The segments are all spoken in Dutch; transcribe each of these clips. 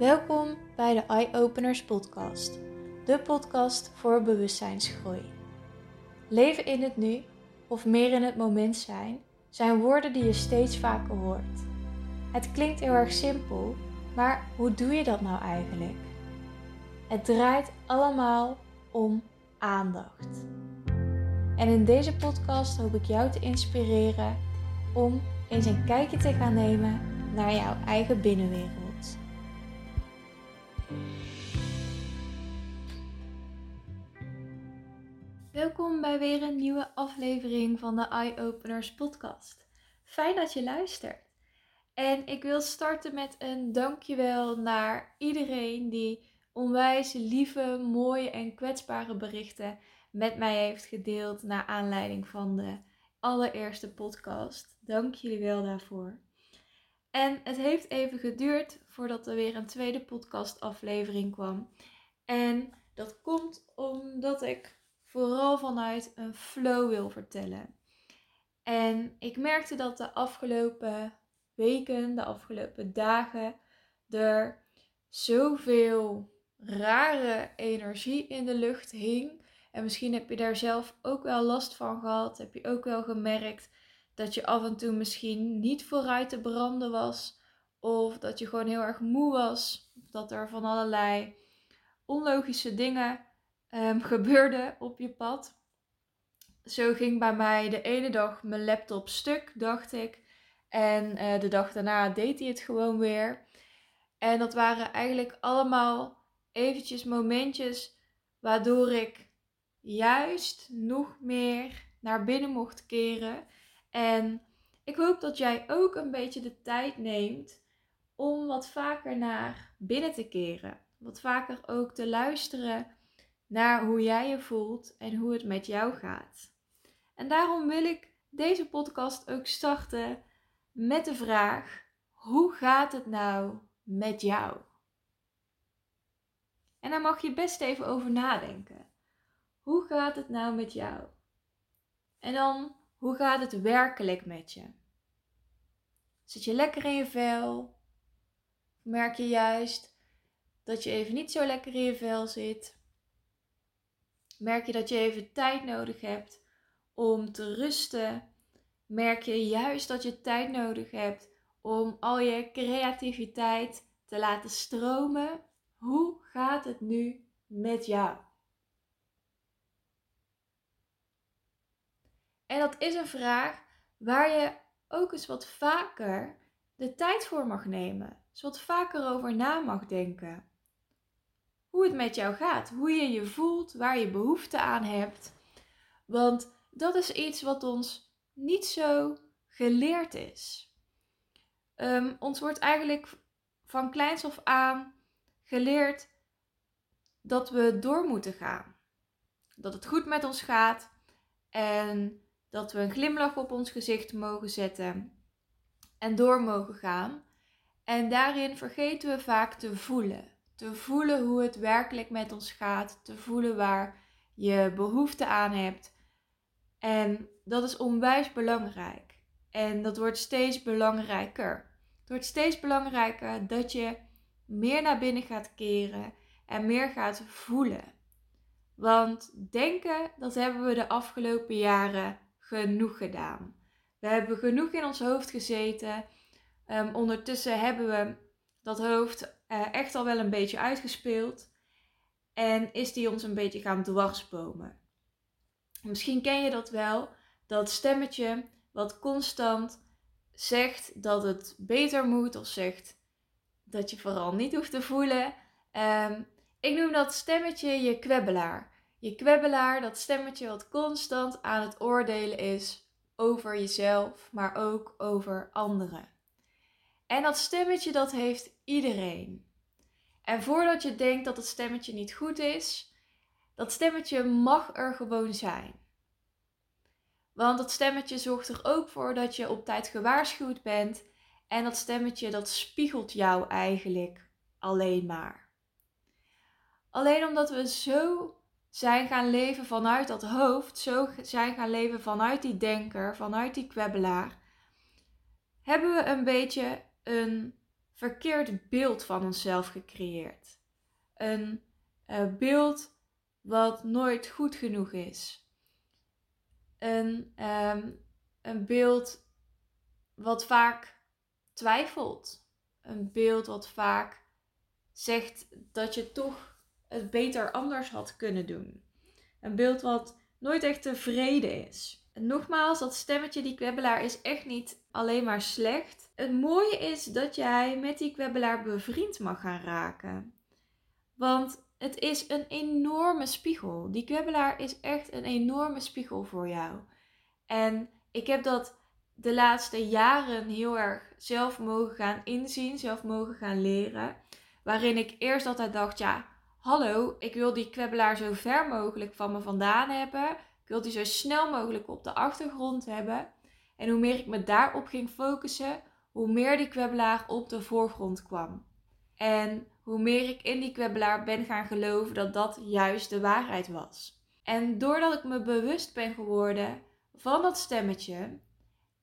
Welkom bij de Eye Openers Podcast, de podcast voor bewustzijnsgroei. Leven in het nu of meer in het moment zijn, zijn woorden die je steeds vaker hoort. Het klinkt heel erg simpel, maar hoe doe je dat nou eigenlijk? Het draait allemaal om aandacht. En in deze podcast hoop ik jou te inspireren om eens een kijkje te gaan nemen naar jouw eigen binnenwereld. Welkom bij weer een nieuwe aflevering van de Eye Openers podcast. Fijn dat je luistert. En ik wil starten met een dankjewel naar iedereen die onwijs lieve, mooie en kwetsbare berichten met mij heeft gedeeld naar aanleiding van de allereerste podcast. Dank jullie wel daarvoor. En het heeft even geduurd voordat er weer een tweede podcastaflevering kwam. En dat komt omdat ik vooral vanuit een flow wil vertellen. En ik merkte dat de afgelopen weken, de afgelopen dagen, er zoveel rare energie in de lucht hing. En misschien heb je daar zelf ook wel last van gehad. Heb je ook wel gemerkt dat je af en toe misschien niet vooruit te branden was. Of dat je gewoon heel erg moe was. Of dat er van allerlei onlogische dingen um, gebeurde op je pad. Zo ging bij mij de ene dag mijn laptop stuk, dacht ik. En uh, de dag daarna deed hij het gewoon weer. En dat waren eigenlijk allemaal eventjes momentjes waardoor ik juist nog meer naar binnen mocht keren. En ik hoop dat jij ook een beetje de tijd neemt om wat vaker naar binnen te keren. Wat vaker ook te luisteren naar hoe jij je voelt en hoe het met jou gaat. En daarom wil ik deze podcast ook starten met de vraag: hoe gaat het nou met jou? En daar mag je best even over nadenken. Hoe gaat het nou met jou? En dan, hoe gaat het werkelijk met je? Zit je lekker in je vel? Merk je juist dat je even niet zo lekker in je vel zit? Merk je dat je even tijd nodig hebt om te rusten? Merk je juist dat je tijd nodig hebt om al je creativiteit te laten stromen? Hoe gaat het nu met jou? En dat is een vraag waar je ook eens wat vaker de tijd voor mag nemen. Dus wat vaker over na mag denken hoe het met jou gaat, hoe je je voelt, waar je behoefte aan hebt. Want dat is iets wat ons niet zo geleerd is. Um, ons wordt eigenlijk van kleins af aan geleerd dat we door moeten gaan. Dat het goed met ons gaat en dat we een glimlach op ons gezicht mogen zetten en door mogen gaan. En daarin vergeten we vaak te voelen. Te voelen hoe het werkelijk met ons gaat. Te voelen waar je behoefte aan hebt. En dat is onwijs belangrijk. En dat wordt steeds belangrijker. Het wordt steeds belangrijker dat je meer naar binnen gaat keren en meer gaat voelen. Want denken, dat hebben we de afgelopen jaren genoeg gedaan. We hebben genoeg in ons hoofd gezeten. Um, ondertussen hebben we dat hoofd uh, echt al wel een beetje uitgespeeld. En is die ons een beetje gaan dwarsbomen. Misschien ken je dat wel, dat stemmetje wat constant zegt dat het beter moet of zegt dat je vooral niet hoeft te voelen. Um, ik noem dat stemmetje je kwebbelaar. Je kwebbelaar, dat stemmetje wat constant aan het oordelen is over jezelf, maar ook over anderen. En dat stemmetje dat heeft iedereen. En voordat je denkt dat het stemmetje niet goed is, dat stemmetje mag er gewoon zijn. Want dat stemmetje zorgt er ook voor dat je op tijd gewaarschuwd bent. En dat stemmetje dat spiegelt jou eigenlijk alleen maar. Alleen omdat we zo zijn gaan leven vanuit dat hoofd, zo zijn gaan leven vanuit die denker, vanuit die kwebbelaar, hebben we een beetje een verkeerd beeld van onszelf gecreëerd. Een uh, beeld wat nooit goed genoeg is. Een, um, een beeld wat vaak twijfelt. Een beeld wat vaak zegt dat je toch het beter anders had kunnen doen. Een beeld wat nooit echt tevreden is. En nogmaals, dat stemmetje, die kwebbelaar, is echt niet alleen maar slecht. Het mooie is dat jij met die kwebbelaar bevriend mag gaan raken. Want het is een enorme spiegel. Die kwebbelaar is echt een enorme spiegel voor jou. En ik heb dat de laatste jaren heel erg zelf mogen gaan inzien, zelf mogen gaan leren. Waarin ik eerst altijd dacht, ja, hallo, ik wil die kwebbelaar zo ver mogelijk van me vandaan hebben. Ik wil die zo snel mogelijk op de achtergrond hebben. En hoe meer ik me daarop ging focussen, hoe meer die kwebbelaar op de voorgrond kwam. En hoe meer ik in die kwebbelaar ben gaan geloven dat dat juist de waarheid was. En doordat ik me bewust ben geworden van dat stemmetje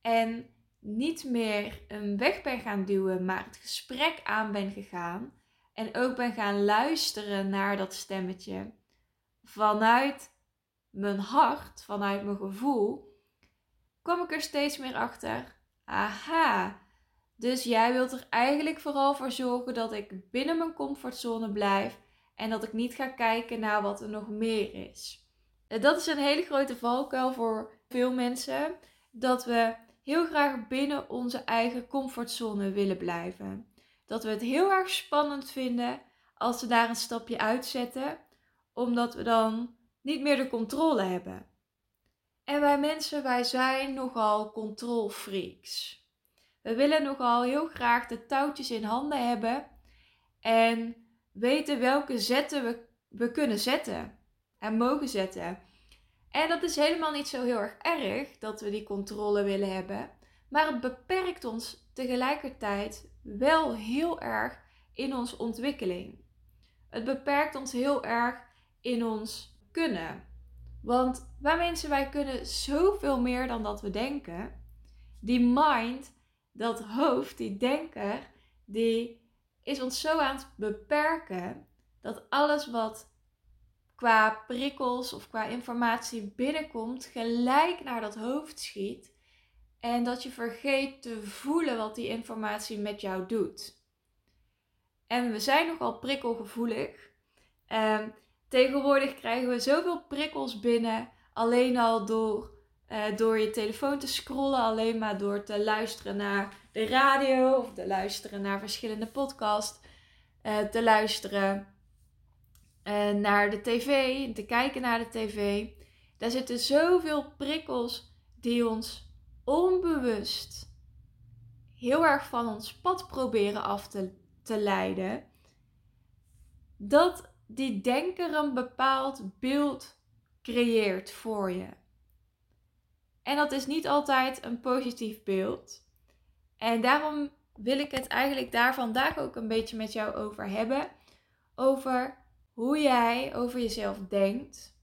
en niet meer een weg ben gaan duwen, maar het gesprek aan ben gegaan en ook ben gaan luisteren naar dat stemmetje vanuit mijn hart, vanuit mijn gevoel, kwam ik er steeds meer achter. Aha, dus jij wilt er eigenlijk vooral voor zorgen dat ik binnen mijn comfortzone blijf en dat ik niet ga kijken naar wat er nog meer is. Dat is een hele grote valkuil voor veel mensen, dat we heel graag binnen onze eigen comfortzone willen blijven. Dat we het heel erg spannend vinden als we daar een stapje uitzetten, omdat we dan niet meer de controle hebben. En wij mensen, wij zijn nogal controlfreaks. We willen nogal heel graag de touwtjes in handen hebben en weten welke zetten we, we kunnen zetten en mogen zetten. En dat is helemaal niet zo heel erg erg dat we die controle willen hebben, maar het beperkt ons tegelijkertijd wel heel erg in onze ontwikkeling. Het beperkt ons heel erg in ons kunnen. Want wij mensen, wij kunnen zoveel meer dan dat we denken. Die mind dat hoofd, die denker, die is ons zo aan het beperken dat alles wat qua prikkels of qua informatie binnenkomt, gelijk naar dat hoofd schiet. En dat je vergeet te voelen wat die informatie met jou doet. En we zijn nogal prikkelgevoelig. Um, tegenwoordig krijgen we zoveel prikkels binnen, alleen al door uh, door je telefoon te scrollen, alleen maar door te luisteren naar de radio of te luisteren naar verschillende podcasts, uh, te luisteren uh, naar de tv te kijken naar de tv. Daar zitten zoveel prikkels die ons onbewust heel erg van ons pad proberen af te, te leiden. Dat die denker een bepaald beeld creëert voor je. En dat is niet altijd een positief beeld. En daarom wil ik het eigenlijk daar vandaag ook een beetje met jou over hebben. Over hoe jij over jezelf denkt.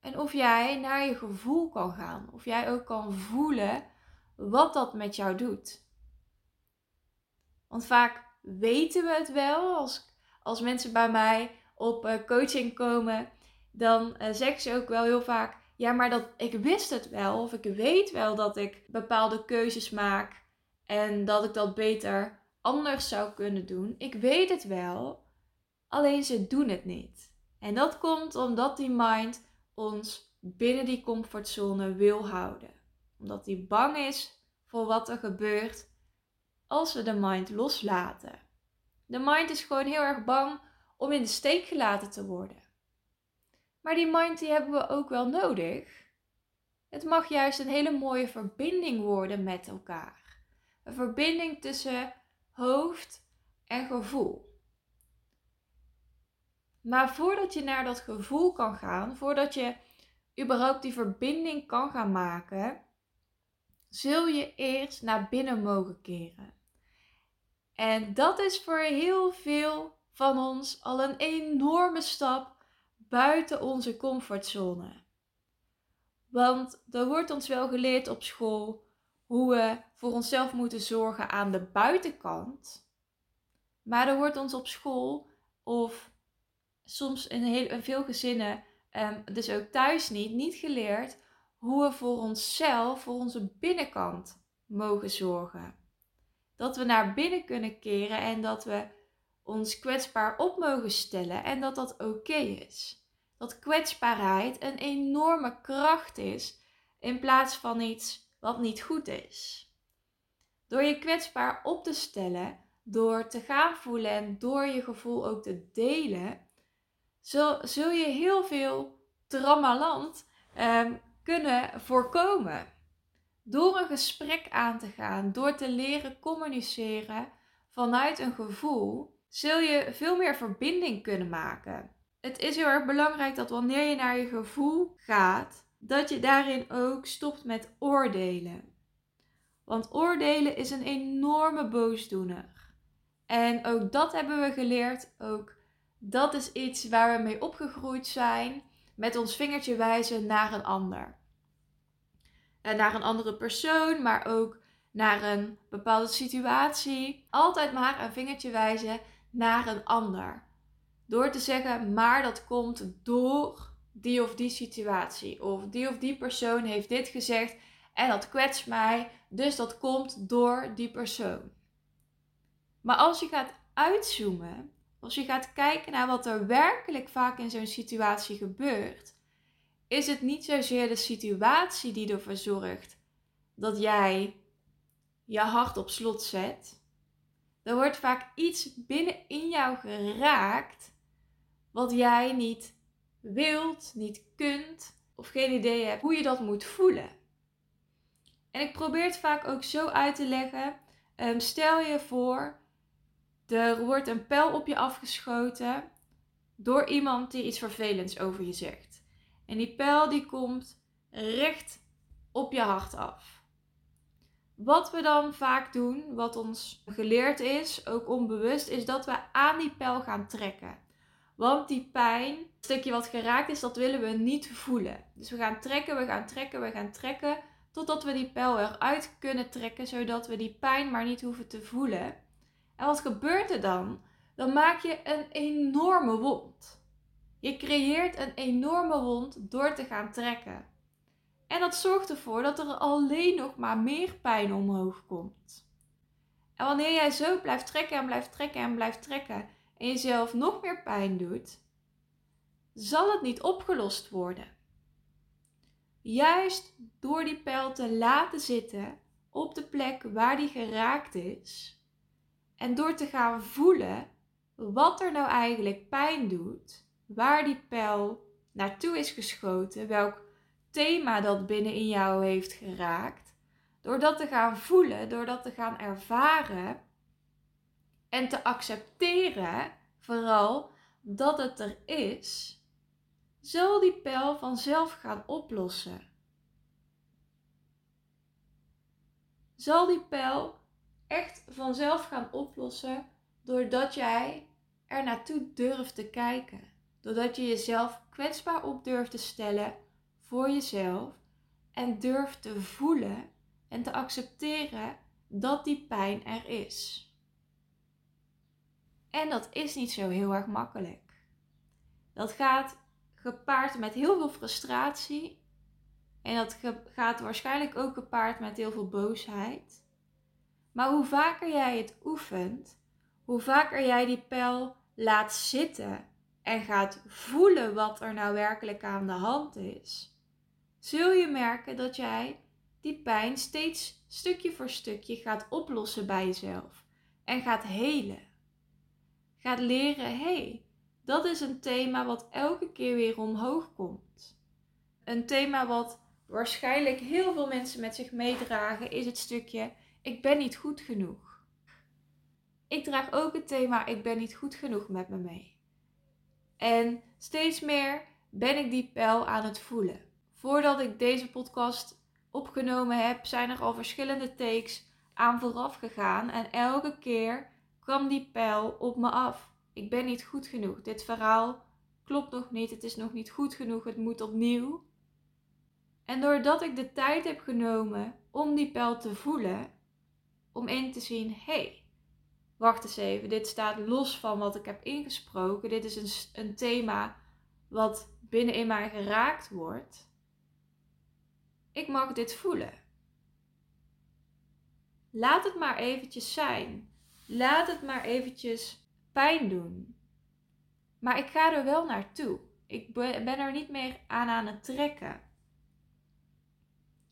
En of jij naar je gevoel kan gaan. Of jij ook kan voelen wat dat met jou doet. Want vaak weten we het wel. Als, als mensen bij mij op eh, coaching komen, dan uh, zeggen ze ook wel heel vaak: ja, maar dat, ik wist het wel, of ik weet wel dat ik bepaalde keuzes maak en dat ik dat beter anders zou kunnen doen. Ik weet het wel, alleen ze doen het niet. En dat komt omdat die mind ons binnen die comfortzone wil houden. Omdat die bang is voor wat er gebeurt als we de mind loslaten. De mind is gewoon heel erg bang om in de steek gelaten te worden. Maar die mind die hebben we ook wel nodig. Het mag juist een hele mooie verbinding worden met elkaar. Een verbinding tussen hoofd en gevoel. Maar voordat je naar dat gevoel kan gaan, voordat je überhaupt die verbinding kan gaan maken, zul je eerst naar binnen mogen keren. En dat is voor heel veel van ons al een enorme stap buiten onze comfortzone. Want er wordt ons wel geleerd op school hoe we voor onszelf moeten zorgen aan de buitenkant. Maar er wordt ons op school of soms in, heel, veel gezinnen, um, dus ook thuis niet, niet geleerd hoe we voor onszelf, voor onze binnenkant mogen zorgen. Dat we naar binnen kunnen keren en dat we ons kwetsbaar op mogen stellen en dat dat oké is. Dat kwetsbaarheid een enorme kracht is in plaats van iets wat niet goed is. Door je kwetsbaar op te stellen, door te gaan voelen en door je gevoel ook te delen, zul, zul je heel veel tramaland um, kunnen voorkomen. Door een gesprek aan te gaan, door te leren communiceren vanuit een gevoel, zul je veel meer verbinding kunnen maken. Het is heel erg belangrijk dat wanneer je naar je gevoel gaat, dat je daarin ook stopt met oordelen. Want oordelen is een enorme boosdoener. En ook dat hebben we geleerd. Ook dat is iets waar we mee opgegroeid zijn. Met ons vingertje wijzen naar een ander. En naar een andere persoon, maar ook naar een bepaalde situatie. Altijd maar een vingertje wijzen naar een ander. Door te zeggen, maar dat komt door die of die situatie. Of die of die persoon heeft dit gezegd en dat kwetst mij, dus dat komt door die persoon. Maar als je gaat uitzoomen, als je gaat kijken naar wat er werkelijk vaak in zo'n situatie gebeurt, is het niet zozeer de situatie die ervoor zorgt dat jij je hart op slot zet. Er wordt vaak iets binnen in jou geraakt wat jij niet wilt, niet kunt of geen idee hebt hoe je dat moet voelen. En ik probeer het vaak ook zo uit te leggen. Um, stel je voor, er wordt een pijl op je afgeschoten door iemand die iets vervelends over je zegt. En die pijl die komt recht op je hart af. Wat we dan vaak doen, wat ons geleerd is, ook onbewust, is dat we aan die pijl gaan trekken. Want die pijn, het stukje wat geraakt is, dat willen we niet voelen. Dus we gaan trekken, we gaan trekken, we gaan trekken Totdat we die pijl eruit kunnen trekken, zodat we die pijn maar niet hoeven te voelen. En wat gebeurt er dan? Dan maak je een enorme wond. Je creëert een enorme wond door te gaan trekken. En dat zorgt ervoor dat er alleen nog maar meer pijn omhoog komt. En wanneer jij zo blijft trekken en blijft trekken en blijft trekken en jezelf nog meer pijn doet, zal het niet opgelost worden. Juist door die pijl te laten zitten op de plek waar die geraakt is. En door te gaan voelen wat er nou eigenlijk pijn doet, waar die pijl naartoe is geschoten, welk thema dat binnenin jou heeft geraakt. Door dat te gaan voelen, door dat te gaan ervaren en te accepteren, vooral dat het er is, zal die pijl vanzelf gaan oplossen. Zal die pijl echt vanzelf gaan oplossen doordat jij er naartoe durft te kijken. Doordat je jezelf kwetsbaar op durft te stellen voor jezelf en durft te voelen en te accepteren dat die pijn er is. En dat is niet zo heel erg makkelijk. Dat gaat gepaard met heel veel frustratie. En dat gaat waarschijnlijk ook gepaard met heel veel boosheid. Maar hoe vaker jij het oefent, hoe vaker jij die pijl laat zitten en gaat voelen wat er nou werkelijk aan de hand is, zul je merken dat jij die pijn steeds stukje voor stukje gaat oplossen bij jezelf en gaat helen. Gaat leren, hé, hey, dat is een thema wat elke keer weer omhoog komt. Een thema wat waarschijnlijk heel veel mensen met zich meedragen is het stukje ik ben niet goed genoeg. Ik draag ook het thema ik ben niet goed genoeg met me mee. En steeds meer ben ik die pijl aan het voelen. Voordat ik deze podcast opgenomen heb, zijn er al verschillende takes aan vooraf gegaan en elke keer kwam die pijl op me af ik ben niet goed genoeg. Dit verhaal klopt nog niet. Het is nog niet goed genoeg. Het moet opnieuw. En doordat ik de tijd heb genomen om die pijl te voelen, om in te zien: hé, hey, wacht eens even, dit staat los van wat ik heb ingesproken. Dit is een, een thema wat binnenin mij geraakt wordt. Ik mag dit voelen. Laat het maar eventjes zijn. Laat het maar eventjes pijn doen. Maar ik ga er wel naartoe. Ik ben er niet meer aan aan het trekken.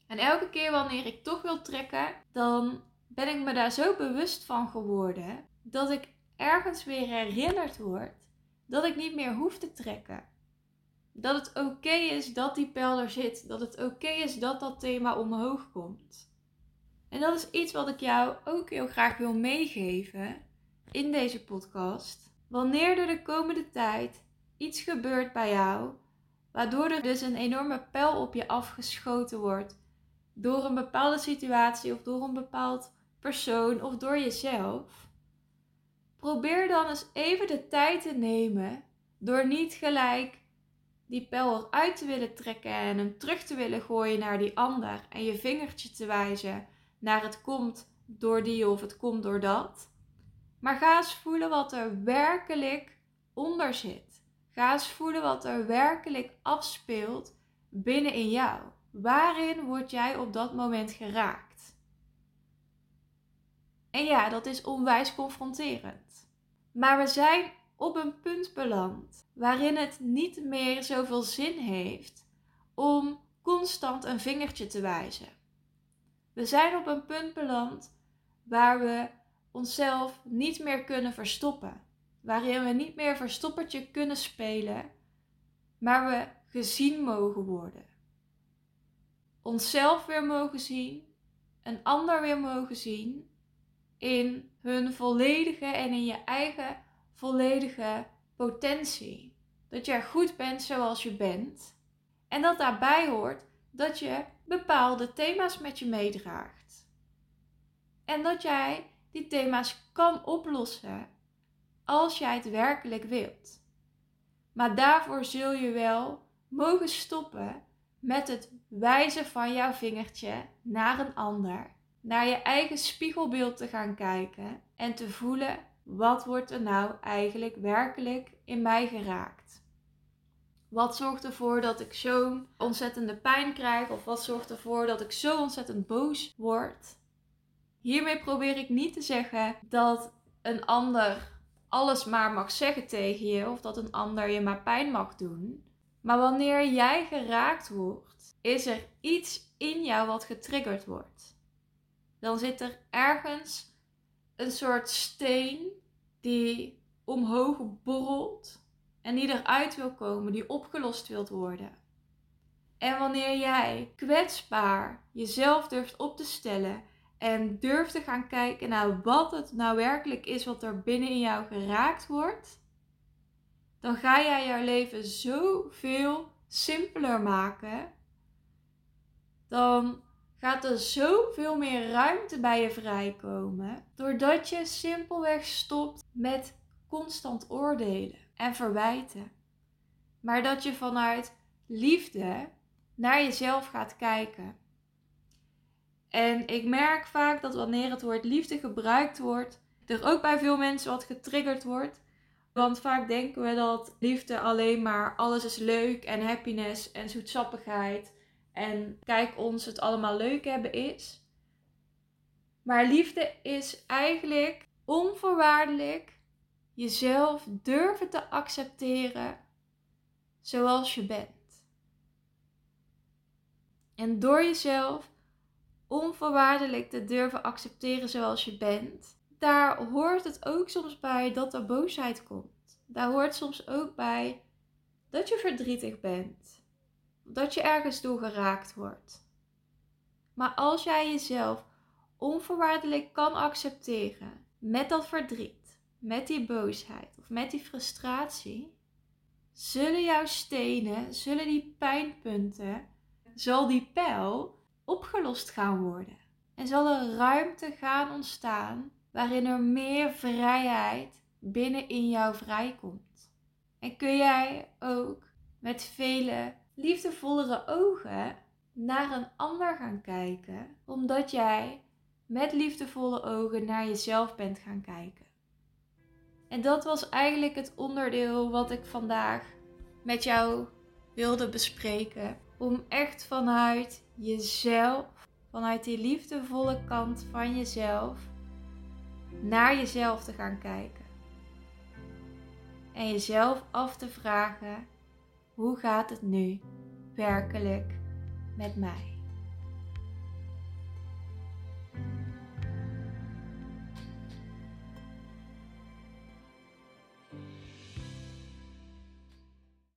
En elke keer wanneer ik toch wil trekken, dan ben ik me daar zo bewust van geworden dat ik ergens weer herinnerd word dat ik niet meer hoef te trekken. Dat het oké is dat die pijl er zit. Dat het oké is dat dat thema omhoog komt. En dat is iets wat ik jou ook heel graag wil meegeven in deze podcast. Wanneer er de komende tijd iets gebeurt bij jou, waardoor er dus een enorme pijl op je afgeschoten wordt door een bepaalde situatie of door een bepaald persoon of door jezelf. Probeer dan eens even de tijd te nemen door niet gelijk die pijl eruit te willen trekken en hem terug te willen gooien naar die ander en je vingertje te wijzen naar het komt door die of het komt door dat. Maar ga eens voelen wat er werkelijk onder zit. Ga eens voelen wat er werkelijk afspeelt binnen in jou. Waarin word jij op dat moment geraakt? En ja, dat is onwijs confronterend. Maar we zijn op een punt beland waarin het niet meer zoveel zin heeft om constant een vingertje te wijzen. We zijn op een punt beland waar we onszelf niet meer kunnen verstoppen. Waarin we niet meer verstoppertje kunnen spelen, maar we gezien mogen worden. Onszelf weer mogen zien, een ander weer mogen zien in hun volledige en in je eigen volledige potentie. Dat jij goed bent zoals je bent. En dat daarbij hoort dat je bepaalde thema's met je meedraagt. En dat jij die thema's kan oplossen als jij het werkelijk wilt. Maar daarvoor zul je wel mogen stoppen met het wijzen van jouw vingertje naar een ander, naar je eigen spiegelbeeld te gaan kijken en te voelen wat wordt er nou eigenlijk werkelijk in mij geraakt. Wat zorgt ervoor dat ik zo'n ontzettende pijn krijg? Of wat zorgt ervoor dat ik zo ontzettend boos word? Hiermee probeer ik niet te zeggen dat een ander alles maar mag zeggen tegen je of dat een ander je maar pijn mag doen. Maar wanneer jij geraakt wordt, is er iets in jou wat getriggerd wordt. Dan zit er ergens een soort steen die omhoog borrelt en die eruit wil komen, die opgelost wilt worden. En wanneer jij kwetsbaar jezelf durft op te stellen en durft te gaan kijken naar wat het nou werkelijk is wat er binnen in jou geraakt wordt, dan ga jij jouw leven zoveel simpeler maken. Dan gaat er zoveel meer ruimte bij je vrijkomen. Doordat je simpelweg stopt met constant oordelen en verwijten. Maar dat je vanuit liefde naar jezelf gaat kijken. En ik merk vaak dat wanneer het woord liefde gebruikt wordt, er ook bij veel mensen wat getriggerd wordt. Want vaak denken we dat liefde alleen maar alles is leuk en happiness en zoetsappigheid en kijk ons het allemaal leuk hebben is. Maar liefde is eigenlijk onvoorwaardelijk jezelf durven te accepteren zoals je bent. En door jezelf onvoorwaardelijk te durven accepteren zoals je bent, daar hoort het ook soms bij dat er boosheid komt. Daar hoort soms ook bij dat je verdrietig bent dat je ergens door geraakt wordt. Maar als jij jezelf onvoorwaardelijk kan accepteren met dat verdriet, met die boosheid of met die frustratie, zullen jouw stenen, zullen die pijnpunten, zal die pijl opgelost gaan worden. En zal er ruimte gaan ontstaan waarin er meer vrijheid binnenin jou vrijkomt. En kun jij ook met vele liefdevollere ogen naar een ander gaan kijken, omdat jij met liefdevolle ogen naar jezelf bent gaan kijken. En dat was eigenlijk het onderdeel wat ik vandaag met jou wilde bespreken. Om echt vanuit jezelf, vanuit die liefdevolle kant van jezelf, naar jezelf te gaan kijken. En jezelf af te vragen: hoe gaat het nu werkelijk met mij?